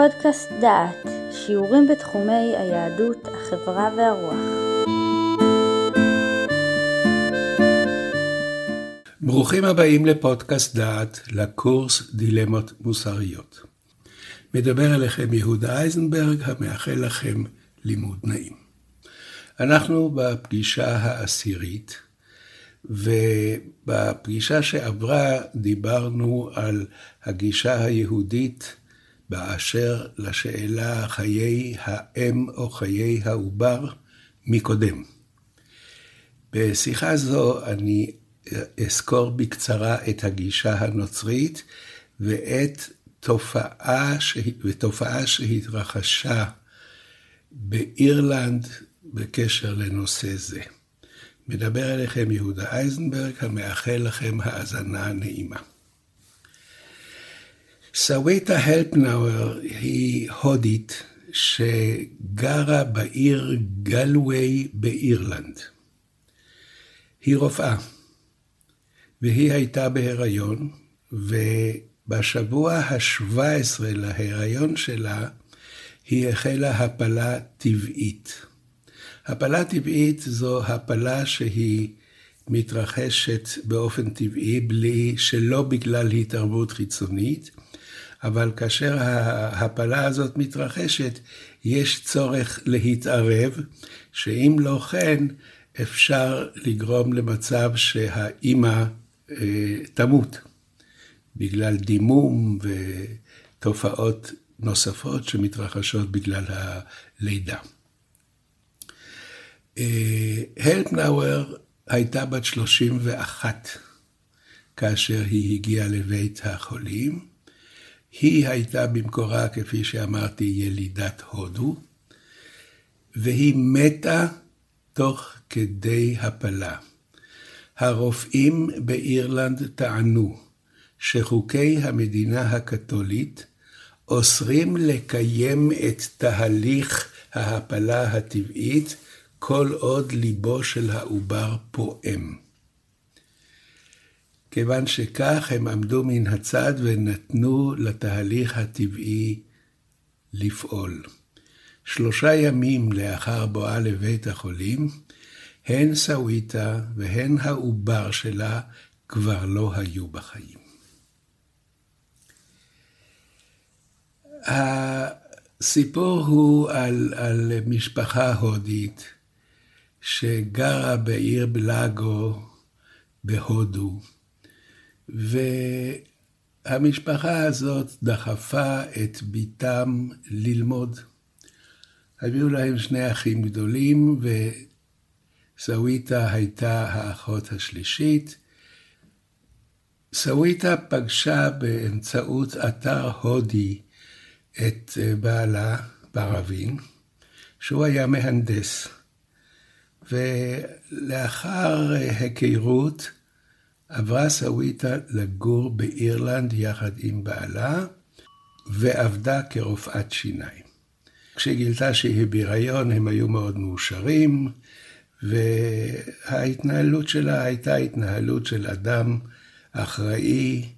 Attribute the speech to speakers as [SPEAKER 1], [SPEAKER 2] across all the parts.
[SPEAKER 1] פודקאסט דעת, שיעורים בתחומי היהדות, החברה והרוח.
[SPEAKER 2] ברוכים הבאים לפודקאסט דעת, לקורס דילמות מוסריות. מדבר אליכם יהודה אייזנברג, המאחל לכם לימוד נעים. אנחנו בפגישה העשירית, ובפגישה שעברה דיברנו על הגישה היהודית באשר לשאלה חיי האם או חיי העובר מקודם. בשיחה זו אני אסקור בקצרה את הגישה הנוצרית ואת תופעה, ותופעה שהתרחשה באירלנד בקשר לנושא זה. מדבר אליכם יהודה אייזנברג, המאחל לכם האזנה נעימה. סוויטה הלפנאואר היא הודית שגרה בעיר גלווי באירלנד. היא רופאה, והיא הייתה בהיריון, ובשבוע ה-17 להיריון שלה היא החלה הפלה טבעית. הפלה טבעית זו הפלה שהיא מתרחשת באופן טבעי, בלי, שלא בגלל התערבות חיצונית, אבל כאשר ההפלה הזאת מתרחשת, יש צורך להתערב, שאם לא כן, אפשר לגרום למצב שהאימא אה, תמות, בגלל דימום ותופעות נוספות שמתרחשות בגלל הלידה. אה, הלפנאואר הייתה בת 31 כאשר היא הגיעה לבית החולים. היא הייתה במקורה, כפי שאמרתי, ילידת הודו, והיא מתה תוך כדי הפלה. הרופאים באירלנד טענו שחוקי המדינה הקתולית אוסרים לקיים את תהליך ההפלה הטבעית כל עוד ליבו של העובר פועם. כיוון שכך הם עמדו מן הצד ונתנו לתהליך הטבעי לפעול. שלושה ימים לאחר בואה לבית החולים, הן סוויטה והן העובר שלה כבר לא היו בחיים. הסיפור הוא על, על משפחה הודית שגרה בעיר בלאגו בהודו, והמשפחה הזאת דחפה את בתם ללמוד. היו להם שני אחים גדולים, וסוויטה הייתה האחות השלישית. סוויטה פגשה באמצעות אתר הודי את בעלה, ברבין, שהוא היה מהנדס. ולאחר היכרות, עברה סוויטה לגור באירלנד יחד עם בעלה, ועבדה כרופאת שיניים. כשגילתה שהיא בהיריון הם היו מאוד מאושרים, וההתנהלות שלה הייתה התנהלות של אדם אחראי,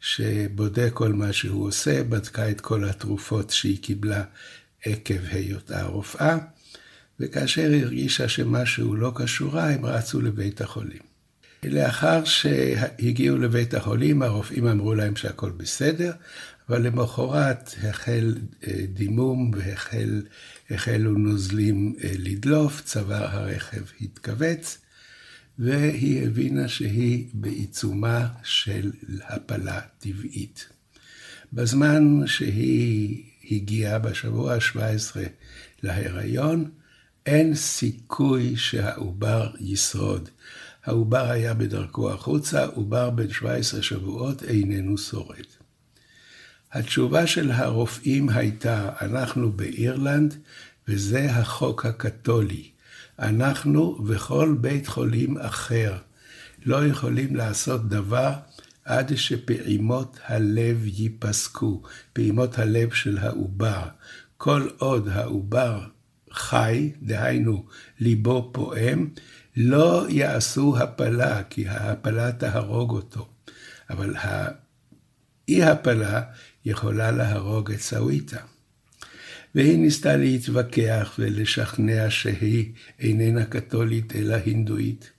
[SPEAKER 2] שבודק כל מה שהוא עושה, בדקה את כל התרופות שהיא קיבלה עקב היותה רופאה, וכאשר הרגישה שמשהו לא קשורה, הם רצו לבית החולים. לאחר שהגיעו לבית החולים, הרופאים אמרו להם שהכל בסדר, אבל למחרת החל אה, דימום והחלו נוזלים אה, לדלוף, צוואר הרכב התכווץ, והיא הבינה שהיא בעיצומה של הפלה טבעית. בזמן שהיא הגיעה בשבוע ה-17 להיריון, אין סיכוי שהעובר ישרוד. העובר היה בדרכו החוצה, עובר בן 17 שבועות איננו שורד. התשובה של הרופאים הייתה, אנחנו באירלנד, וזה החוק הקתולי. אנחנו וכל בית חולים אחר לא יכולים לעשות דבר עד שפעימות הלב ייפסקו, פעימות הלב של העובר. כל עוד העובר חי, דהיינו ליבו פועם, לא יעשו הפלה, כי ההפלה תהרוג אותו. אבל האי הפלה יכולה להרוג את סוויטה. והיא ניסתה להתווכח ולשכנע שהיא איננה קתולית אלא הינדואית,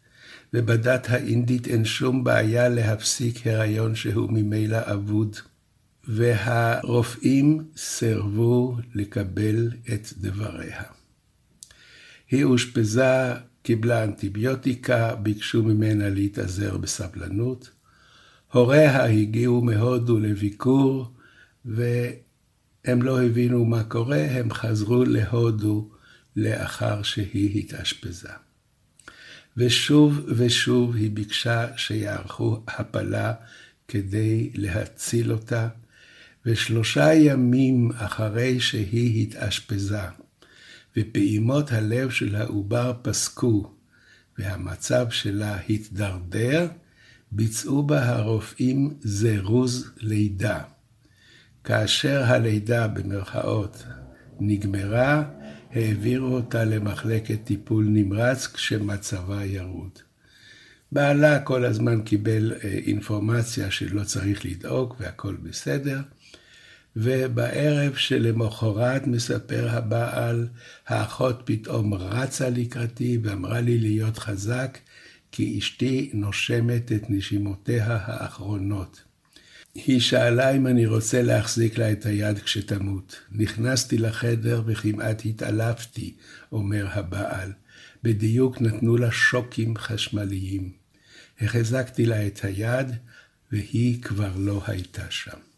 [SPEAKER 2] ובדת האינדית אין שום בעיה להפסיק הריון שהוא ממילא אבוד. והרופאים סירבו לקבל את דבריה. היא אושפזה, קיבלה אנטיביוטיקה, ביקשו ממנה להתאזר בסבלנות. הוריה הגיעו מהודו לביקור, והם לא הבינו מה קורה, הם חזרו להודו לאחר שהיא התאשפזה. ושוב ושוב היא ביקשה שיערכו הפלה כדי להציל אותה, ושלושה ימים אחרי שהיא התאשפזה, ופעימות הלב של העובר פסקו, והמצב שלה התדרדר, ביצעו בה הרופאים זירוז לידה. כאשר הלידה במרכאות נגמרה, העבירו אותה למחלקת טיפול נמרץ כשמצבה ירוד. בעלה כל הזמן קיבל אה, אינפורמציה שלא צריך לדאוג והכל בסדר, ובערב שלמחרת מספר הבעל, האחות פתאום רצה לקראתי ואמרה לי להיות חזק, כי אשתי נושמת את נשימותיה האחרונות. היא שאלה אם אני רוצה להחזיק לה את היד כשתמות. נכנסתי לחדר וכמעט התעלפתי, אומר הבעל. בדיוק נתנו לה שוקים חשמליים. החזקתי לה את היד, והיא כבר לא הייתה שם.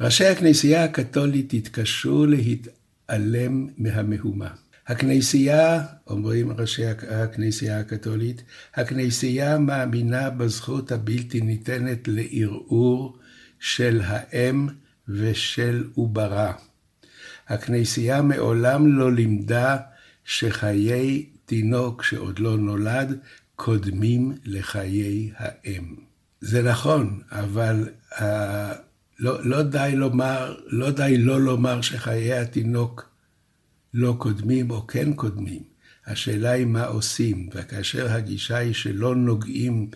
[SPEAKER 2] ראשי הכנסייה הקתולית התקשו להתעלם מהמהומה. הכנסייה, אומרים ראשי הכנסייה הקתולית, הכנסייה מאמינה בזכות הבלתי ניתנת לערעור של האם ושל עוברה. הכנסייה מעולם לא לימדה שחיי תינוק שעוד לא נולד קודמים לחיי האם. זה נכון, אבל לא, לא, די לומר, לא די לא לומר שחיי התינוק לא קודמים או כן קודמים. השאלה היא מה עושים, וכאשר הגישה היא שלא נוגעים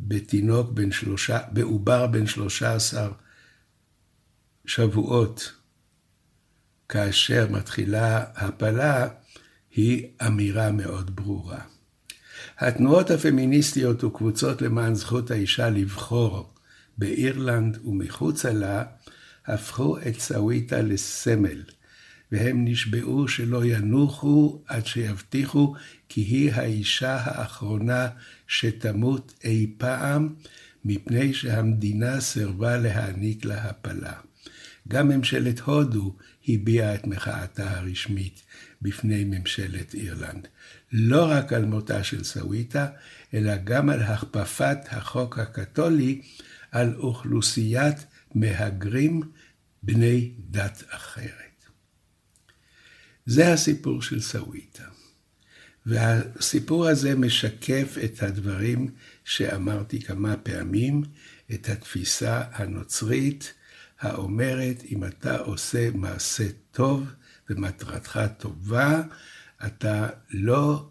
[SPEAKER 2] בתינוק בן שלושה, בעובר בן שלושה עשר שבועות, כאשר מתחילה הפלה, היא אמירה מאוד ברורה. התנועות הפמיניסטיות וקבוצות למען זכות האישה לבחור באירלנד ומחוצה לה, הפכו את סוויטה לסמל. והם נשבעו שלא ינוחו עד שיבטיחו כי היא האישה האחרונה שתמות אי פעם, מפני שהמדינה סירבה להעניק לה הפלה. גם ממשלת הודו הביעה את מחאתה הרשמית בפני ממשלת אירלנד. לא רק על מותה של סוויטה, אלא גם על הכפפת החוק הקתולי על אוכלוסיית מהגרים בני דת אחרת. זה הסיפור של סוויטה. והסיפור הזה משקף את הדברים שאמרתי כמה פעמים, את התפיסה הנוצרית האומרת, אם אתה עושה מעשה טוב ומטרתך טובה, אתה לא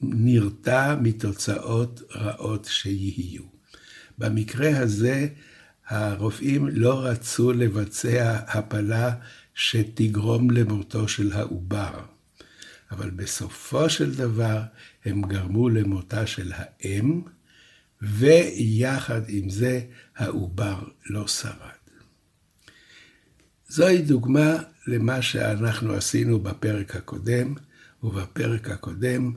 [SPEAKER 2] נרתע מתוצאות רעות שיהיו. במקרה הזה, הרופאים לא רצו לבצע הפלה שתגרום למותו של העובר. אבל בסופו של דבר הם גרמו למותה של האם, ויחד עם זה העובר לא שרד. זוהי דוגמה למה שאנחנו עשינו בפרק הקודם, ובפרק הקודם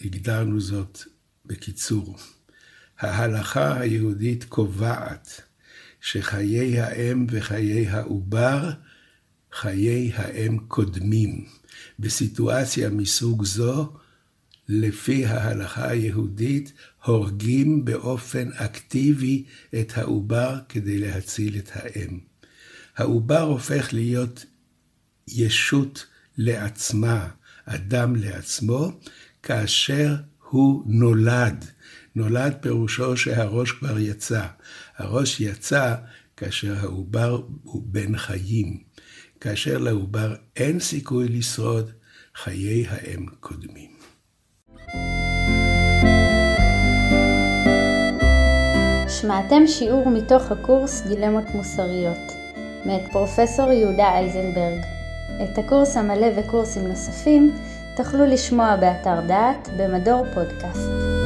[SPEAKER 2] הגדרנו זאת בקיצור. ההלכה היהודית קובעת שחיי האם וחיי העובר חיי האם קודמים. בסיטואציה מסוג זו, לפי ההלכה היהודית, הורגים באופן אקטיבי את העובר כדי להציל את האם. העובר הופך להיות ישות לעצמה, אדם לעצמו, כאשר הוא נולד. נולד פירושו שהראש כבר יצא. הראש יצא כאשר העובר הוא בן חיים. כאשר לעובר אין סיכוי לשרוד, חיי האם קודמים.
[SPEAKER 1] שמעתם שיעור מתוך הקורס דילמות מוסריות, מאת פרופסור יהודה אייזנברג. את הקורס המלא וקורסים נוספים תוכלו לשמוע באתר דעת במדור פודקאסט.